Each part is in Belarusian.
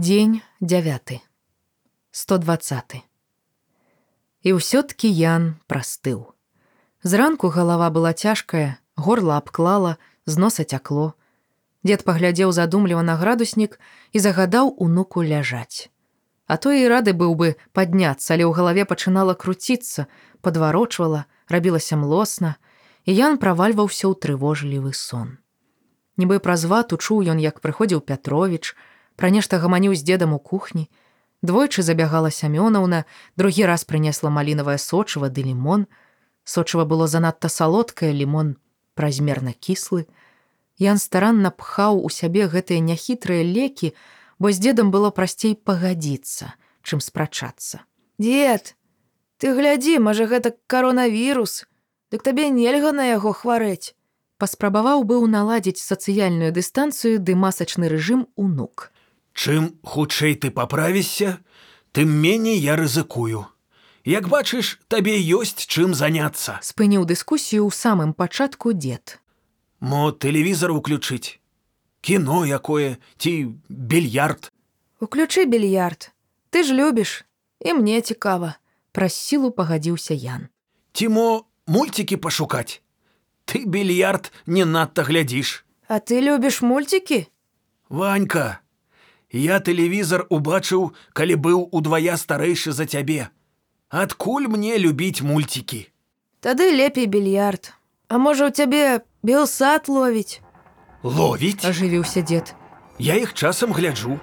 Дзень 9 120 І ўсё-ткі Ян прастыў. Зранку галава была цяжкая, горла абклала, з носа цякло. Дед паглядзеў задумліва на градуснік і загадаў унуку ляжаць. А то і рады быў бы падняцца, але ў галаве пачынала круціцца, падварочвала, рабілася млосна, і Ян правальваўся ў трывожлівы сон. Нібы праз вату чуў ён, як прыходзіў Пятровіч, пра нешта гаманіў з дедам у кухні, Двойчы забягала сямёнаўна, другі раз прынесла малінавае сочыва ды лімон. Сочыва было занадта салодкае, лімон празмерна кіслы. Ян старанна пхаў у сябе гэтыя няхітрыя лекі, бо з дзедам было прасцей пагадзіцца, чым спрачацца. Дед, ты глядзі, можа гэта каронавірус, Дык табе нельга на яго хварэць. Паспрабаваў быў наладзіць сацыяльную дыстанцыю ды масачны рэжым унук. Чым хутчэй ты паправішся, тым меней я рызыкую. Як бачыш, табе ёсць чым заняцца. Спыніў дыскусію ў самым пачатку дзед. Мо тэлевізор уключыць. Кіно якое ці більярд. Уключы більярд. Ты ж любіш, і мне цікава. Праз сілу пагадзіўся Ян. Ці мо мульцікі пашукаць. Ты більярд не надта глядзіш. А ты любіш мульцікі? Ванька, Я тэлевізор убачыў, калі быў удвая старэйшы за цябе. Адкуль мне любіць мульцікі? Тады лепей більярд. А можа, у цябе белсад ловіць. Ловіць, ажывіўся дзед. Я іх часам гляджу.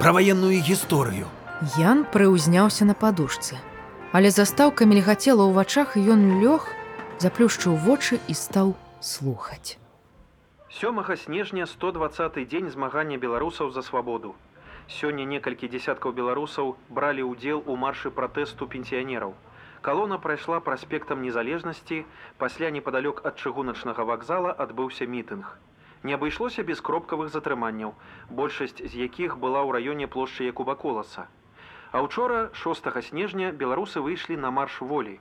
Пра ваенную гісторыю. Ян прыўзняўся на падушцы. Але застаўка мільгацела ў вачах ён лёг, заплюшчыў вочы і стаў слухаць. Сёмага снежня 120 дзень змагання беларусаў за свабоду. Сёння некалькі дзясяткаў беларусаў бралі ўдзел у маршы пратэсту пенсіянераў. Калона прайшла праспектам незалежнасці, пасля непадалёк ад чыгуначнага вакзала адбыўся мітынг. Не абышлося без кропкавых затрыманняў, большасць з якіх была ў раёне плошчы Якуба коласа. А учора 6 снежня беларусы выйшлі на марш волі.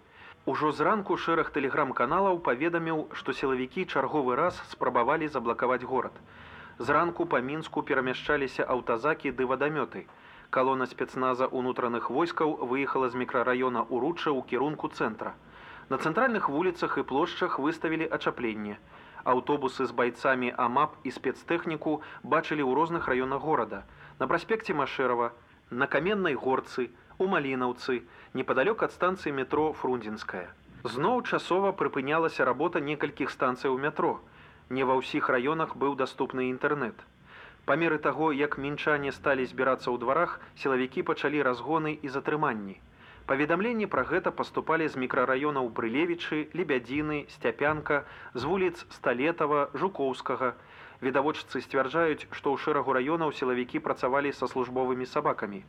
Ужо зранку шэраг тэлеграм-каналаў паведаміў, што сілавікі чарговы раз спрабавалі заблакаваць горад. Зранку па мінску перамяшчаліся аўтазакі ды вадамёты. Калона спецназа ўнутраных войскаў выехала з мікрараёна уручча ў кірунку цэнтра. На цэнтральных вуліцах і плошчах выставілі ачапленне. Аўтобусы з байцамі амап і спецтэхніку бачылі ў розных раёнах горада. На праспекце Машэрава, на каменнай горцы, у малінаўцы, непадалёк ад станцыі метро фрунзенская. Зноў часова прыпынялася работа некалькіх станцый у метро. Не ва ўсіх раёнах быў даступны інтэрнэт. Па меры таго, як мінчане сталі збірацца ў дварах, сілавікі пачалі разгоны і затрыманні. Паведамленні пра гэта паступалі з мікрараёнаў брылевічы, лебядзіны, сцяпянка, з вуліц сталетава, жукоўскага. Відавочцы сцвярджаюць, што ў шэрагу раёнаў сілавікі працавалі са службовымі сабакамі.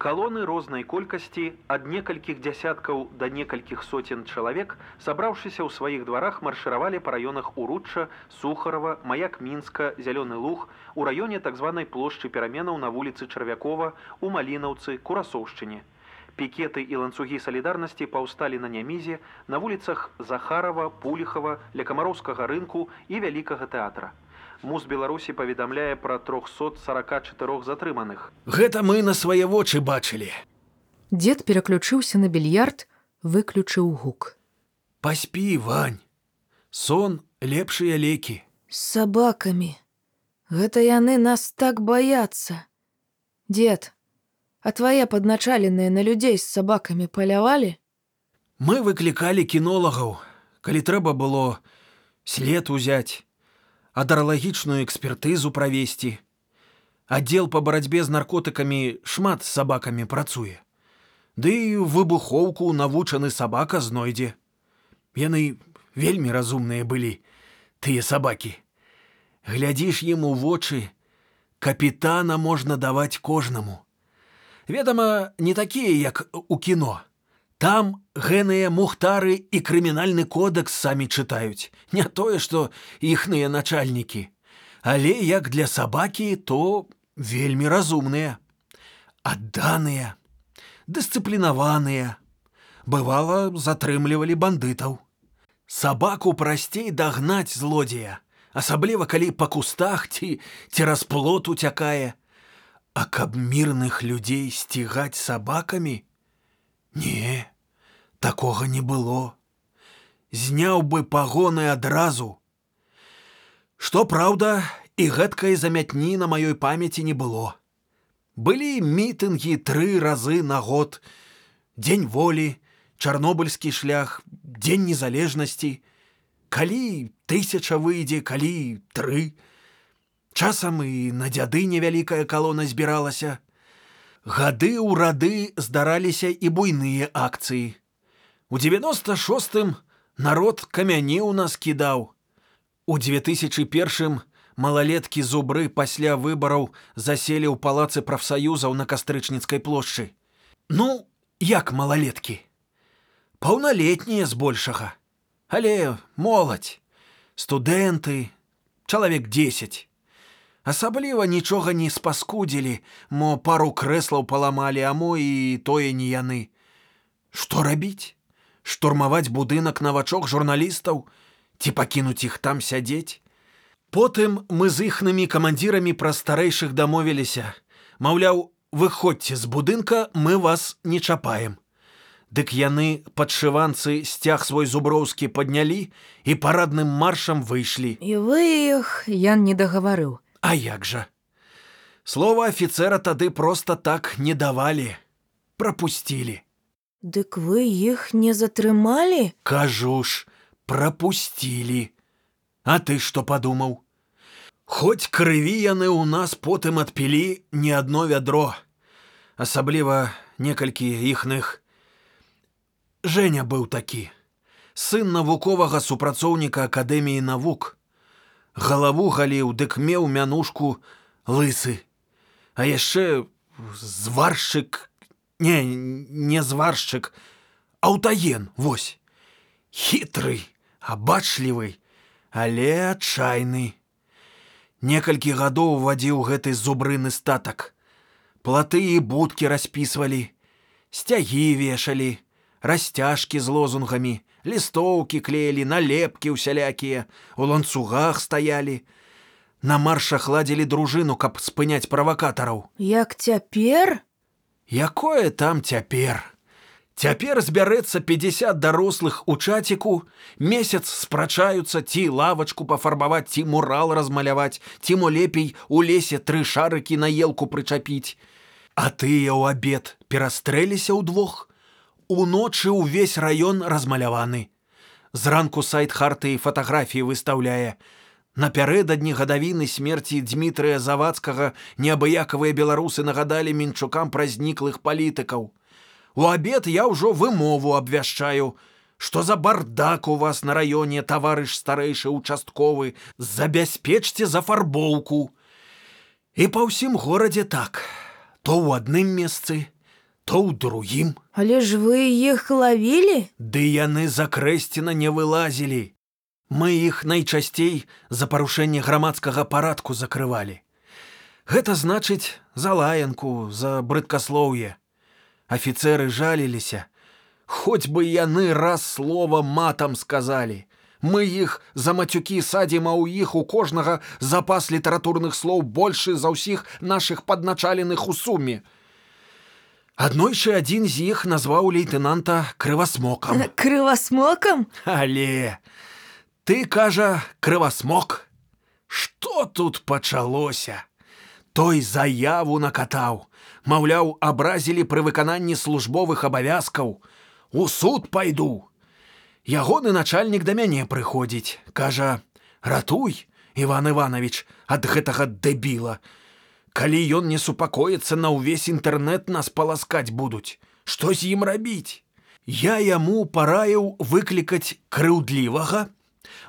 Калоны рознай колькасці ад некалькіх дзясяткаў да некалькіх соцен чалавек, сабраўшыся ў сваіх дварах маршыравалі па раёнах уручча, сухарава, маяк мінска, зялёны луг, у раёне так званай плошчы пераменаў на вуліцы чарвякова, у малінаўцы, курасоўшчыне. Пікеты і ланцугі салідарнасці паўсталі на нямізе на вуліцах Захарова, Пуліхава, ля камароўскага рынку і вялікага тэатра. Муз Беларусі паведамляе пра 344 затрыманых. Гэта мы на свае вочы бачылі. Дед пераключыўся на більярд, выключыў гук. Паспі, вань. Сон лепшыя лекі. З сабакамі. Гэта яны нас так баяцца. Дед, а твае падначаленыя на людзей з сабакамі палявалі? Мы выклікалі кінолагаў, калі трэба было след узяць адаралагічную экспертызу правесці. Аддзел па барацьбе з наркотыкамі шмат з сабакамі працуе. Ды і выбухоўку навучаны сабака знойдзе. Яны вельмі разумныя былі, тыя сабакі. Глядзіш ім у вочы, капітана можна даваць кожнаму. Ведама, не такія, як у кіно. Там гэныя мухтары і крымінальны кодекс самі чытаюць, не тое, што іхныя начальнікі. Але як для сабакі, то вельмі разумныя, адданыя, дысцыплінаваныя, бывала, затрымлівалі бандытаў. Сабаку прасцей дагнаць злодзея, асабліва калі па кустах ці цераз плот уцякае, А каб мірных людзей сцігаць сабакамі? Не, такога не было. Зняў бы пагоны адразу. Што праўда, і гэткай замятні на маёй памяці не было. Былі мітынгі тры разы на год, дзень волі, чарнобыльскі шлях, дзень незалежнасці, калі тысяча выйдзе, калі тры. Часам і на дзяды невялікая калона збіралася. Гады ў рады здараліся і буйныя акцыі. У 96 народ камяне ў нас кідаў. У 2001 малалеткі зубры пасля выбараў заселі ў палацы прафсаюзаў на кастрычніцкай плошчы. Ну, як малалеткі. Паўналетнія збольшага. Але моладзь, студэнты, чалавек 10. Асабліва нічога не спаскудзілі, мо пару крэслаў паламалі, а мо і тое не яны. Што рабіць? Штурмаваць будынак навачок журналістаў ці пакінуць іх там сядзець? Потым мы з іхнымі камандзірамі праз старэйшых дамовіліся. Маўляў, выходзьце з будынка, мы вас не чапаем. Дык яны падшыванцы сцяг свой зуброўскі паднялі і парадным маршам выйшлі. І вы іх Ян не дагаварыў. А як жа? Слова афіцера тады проста так не давалі, прапусцілі. Дык вы іх не затрымалі? Кажу ж, прапусцілі. А ты што падумаў? Хоць крыві яны ў нас потым адпілі не адно вядро, асабліва некалькі іхных. Женя быў такі, сын навуковага супрацоўніка акадэміі навук. Галаву галіў, дык меў мянушку лысы. А яшчэ зваршчык, не, не зваршчык, аўтаен, вось. Хітры, абачлівы, але адчайны. Некалькі гадоў вадзіў гэты зубрыны статак. Платы і будкі распісвалі, сцягі вешалі, расцяжкі з лозунгамі, лістоўкі клеілі, налепкі ўсялякія, у ланцугах стаялі. На маршах ладзілі дружыну, каб спыняць правакатараў. Як цяпер? Якое там цяпер? Цяпер збярэцца 50 дарослых у чаціку, месяц спрачаюцца ці лавачку пафарбаваць ці мурал размаляваць, ці мо лепей у лесе тры шарыкі на елку прычапіць. А тыя ў абед перастрэліся ўдвох. Уночы ўвесь раён размаляваны. Зранку сайт харты і фатаграфіі выстаўляе. Напярэдадні гадавіны смерці Дмітрыя Завадскага неабыякавыя беларусы нагадалі мінчукам пра зніклых палітыкаў. У абед я ўжо вымову абвяшчаю, што за бардак у вас на раёне таварыш старэйшы участковы, забяспечце зафарбоўку. І па ўсім горадзе так, то ў адным месцы, то ў другім. Але ж вы іх лавілі? Ды яны за крэсціна не вылазілі. Мы іх найчасцей за парушэнне грамадскага парадку закрывалі. Гэта значыць за лаянку, за брыдкаслоўе. Афіцеры жаліліся, Хоць бы яны раз слова матам сказалі. Мы іх за мацюкі садзім, а ў іх у кожнага запас літаратурных слоў большы за ўсіх нашых падначаленых у суме. Аднойчы адзін з іх назваў лейтенанта крывасмокам. Крывасмокам? Але ты кажа крывасмок. Што тут пачалося? Той заяву накатаў, Маўляў, абразілі пры выкананні службовых абавязкаў. У суд пайду. Ягоны начальнік да мяне прыходзіць, кажа: « Ратуй, Іван Іванович, ад гэтага дэбіла. Калі ён не супакоіцца на ўвесь інтэрнэт нас паласкаць будуць, што з ім рабіць? Я яму параіў выклікаць крыўдлівага,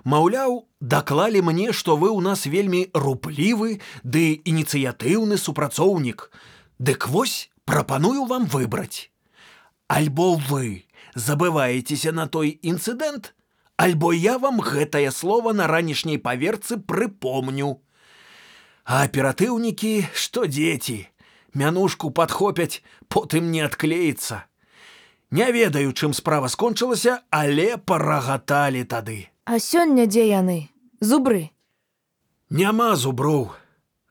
Маўляў, даклалі мне, што вы ў нас вельмі руплівы ды ініцыятыўны супрацоўнік. Дык вось прапаную вам выбраць. Альбо вы забываецеся на той інцыдэнт, альбо я вам гэтае слово на ранішняй паверцы прыпомню. А аператыўнікі, што дзеці, мянушку падхопяць, потым не адклеіцца. Не ведаю, чым справа скончылася, але парагаталі тады. А сёння дзе яны? Зубры. Няма зуброў.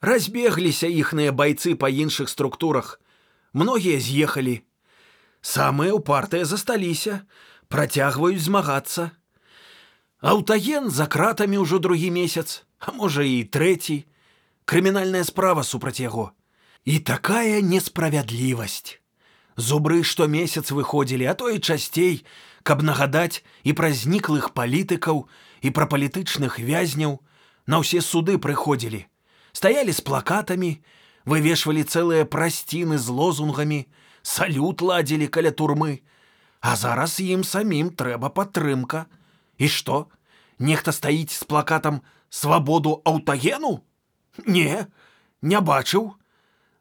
Разбегліся іхныя байцы па іншых структурах. Многія з'ехалі. Самыя ўпартыя засталіся, працягваюць змагацца. Аўтаген за кратамі ўжо другі месяц, а можа і трэці. Крымінальная справа супраць яго. І такая несправядлівасць. Зубры штомесяц выходзілі, а то і часцей, каб нагадаць і пра зніклых палітыкаў і пра палітычных вязняў на ўсе суды прыходзілі. Стаялі з плакатамі, вывешвалі цэлыя прасціны з лозунгамі, салют ладзілі каля турмы. А зараз ім самім трэба падтрымка. І што? Нехта стаіць з плакатам свабоду аўтагену? Не, не бачыў.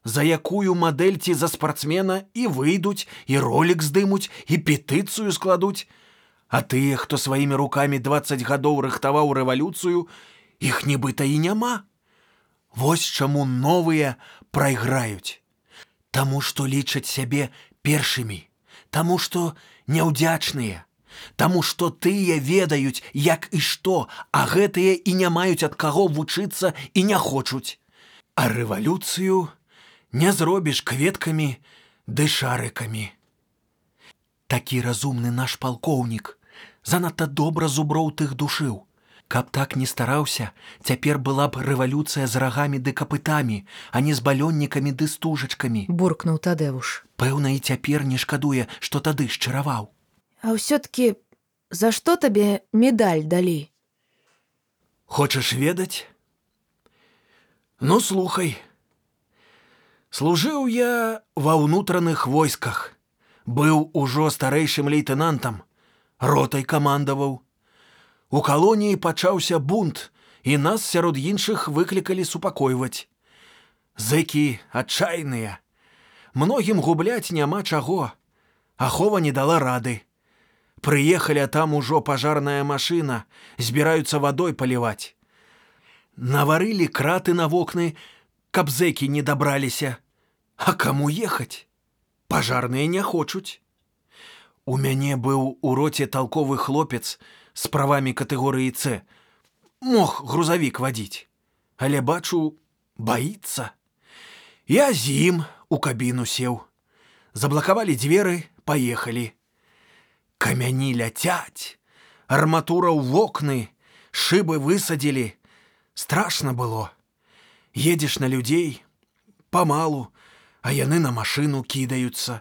За якую мадэль ці за спартсмена і выйдуць, і ролик здымуць і петыцыю складуць. А тыя, хто сваімі рукамі 20 гадоў рыхтаваў рэвалюцыю, іх нібыта і няма. Вось чаму новыя прайграюць. Таму што лічаць сябе першымі, Таму што няўдзячныя, Таму што тыя ведаюць, як і што, а гэтыя і не маюць ад каго вучыцца і не хочуць. А рэвалюцыю не зробіш кветкамі ды шарыкамі. Такі разумны наш палкоўнік занадта добра зуброў тых душыў. Каб так не стараўся, цяпер была б рэвалюцыя з рагамі ды капытамі, а не з балённікамі ды стужачкамі. буркнуў тадэвуш. Пэўна, і цяпер не шкадуе, што тады шчыраваў. А ўсё-ткі за што табе медаль далі? Хочаш ведаць? Ну слухай. Служыў я ва ўнутраных войсках, быў ужо старэйшым лейтэнантам, ротай камандаваў. У калоніі пачаўся бунт, і нас сярод іншых выклікалі супакойваць. Зэкі адчайныя. Многім губляць няма чаго. Ахова не дала рады. Прыехалі, а там ужо пажарная машына, збіраюцца вадой паліваць. Наварылі краты на вокны, каб зэкі не дабраліся. А каму ехаць? Пажарныя не хочуць. У мяне быў у роце талковы хлопец з правамі катэгорыі С. Мог грузавік вадзіць, але бачу, баіцца. Я з ім у кабіну сеў. Заблакавалі дзверы, паехалі. Камяні ляцяць, арматура ў вокны, шыбы высадзілі. Страшна было. Едзеш на людзей, памалу, а яны на машыну кідаюцца.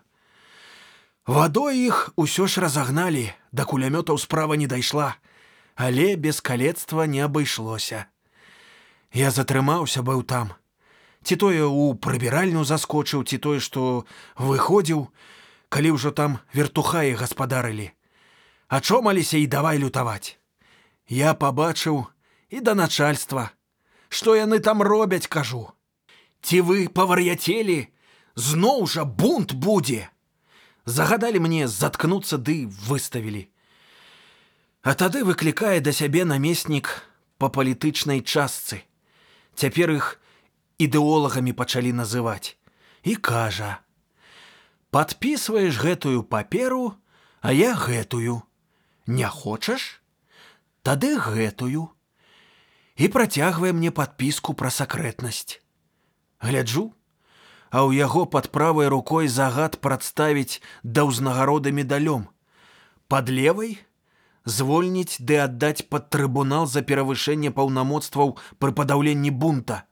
Вадой іх усё ж разагналі, да кулямётаў справа не дайшла, але без калецтва не абышлося. Я затрымаўся быў там. Ці тое ў прыбіральню заскочыў, ці тое, што выходзіў, калі ўжо там вертухаі гаспадарылі. Ачомаліся і давай лютаваць. Я пабачыў і да начальства, што яны там робяць, кажу. Ці вы павар'яцелі, зноў жа бунт будзе. Загадалі мне заткнуцца ды выставілі. А тады выклікае да сябе намеснік па палітычнай частцы. Цяпер іх ідэолагамі пачалі называць і кажа: « Падпісваеш гэтую паперу, а я гэтую. Не хочаш? Тады гэтую. І працягвае мне падпіску пра сакрэтнасць. Гляджу, а ў яго пад правай рукой загад прадставіць да ўзнагароды медалём. Пад левай звольніць ды аддаць пад трыбунал за перавышэнне паўнамоцтваў пры падаўленні бунта.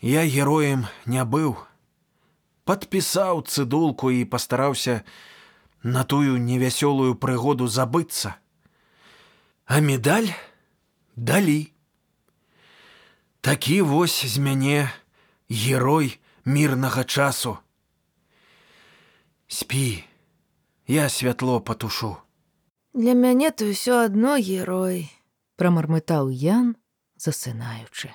Я героем не быў. Падпісаў цыдулку і пастараўся на тую невясёлую прыгоду забыцца. А медаль далі. Такі вось з мяне герой мірнага часу. Спі, я святло патушу. Для мяне ты ўсё адно герой. прамармытаў Ян, засынаючы.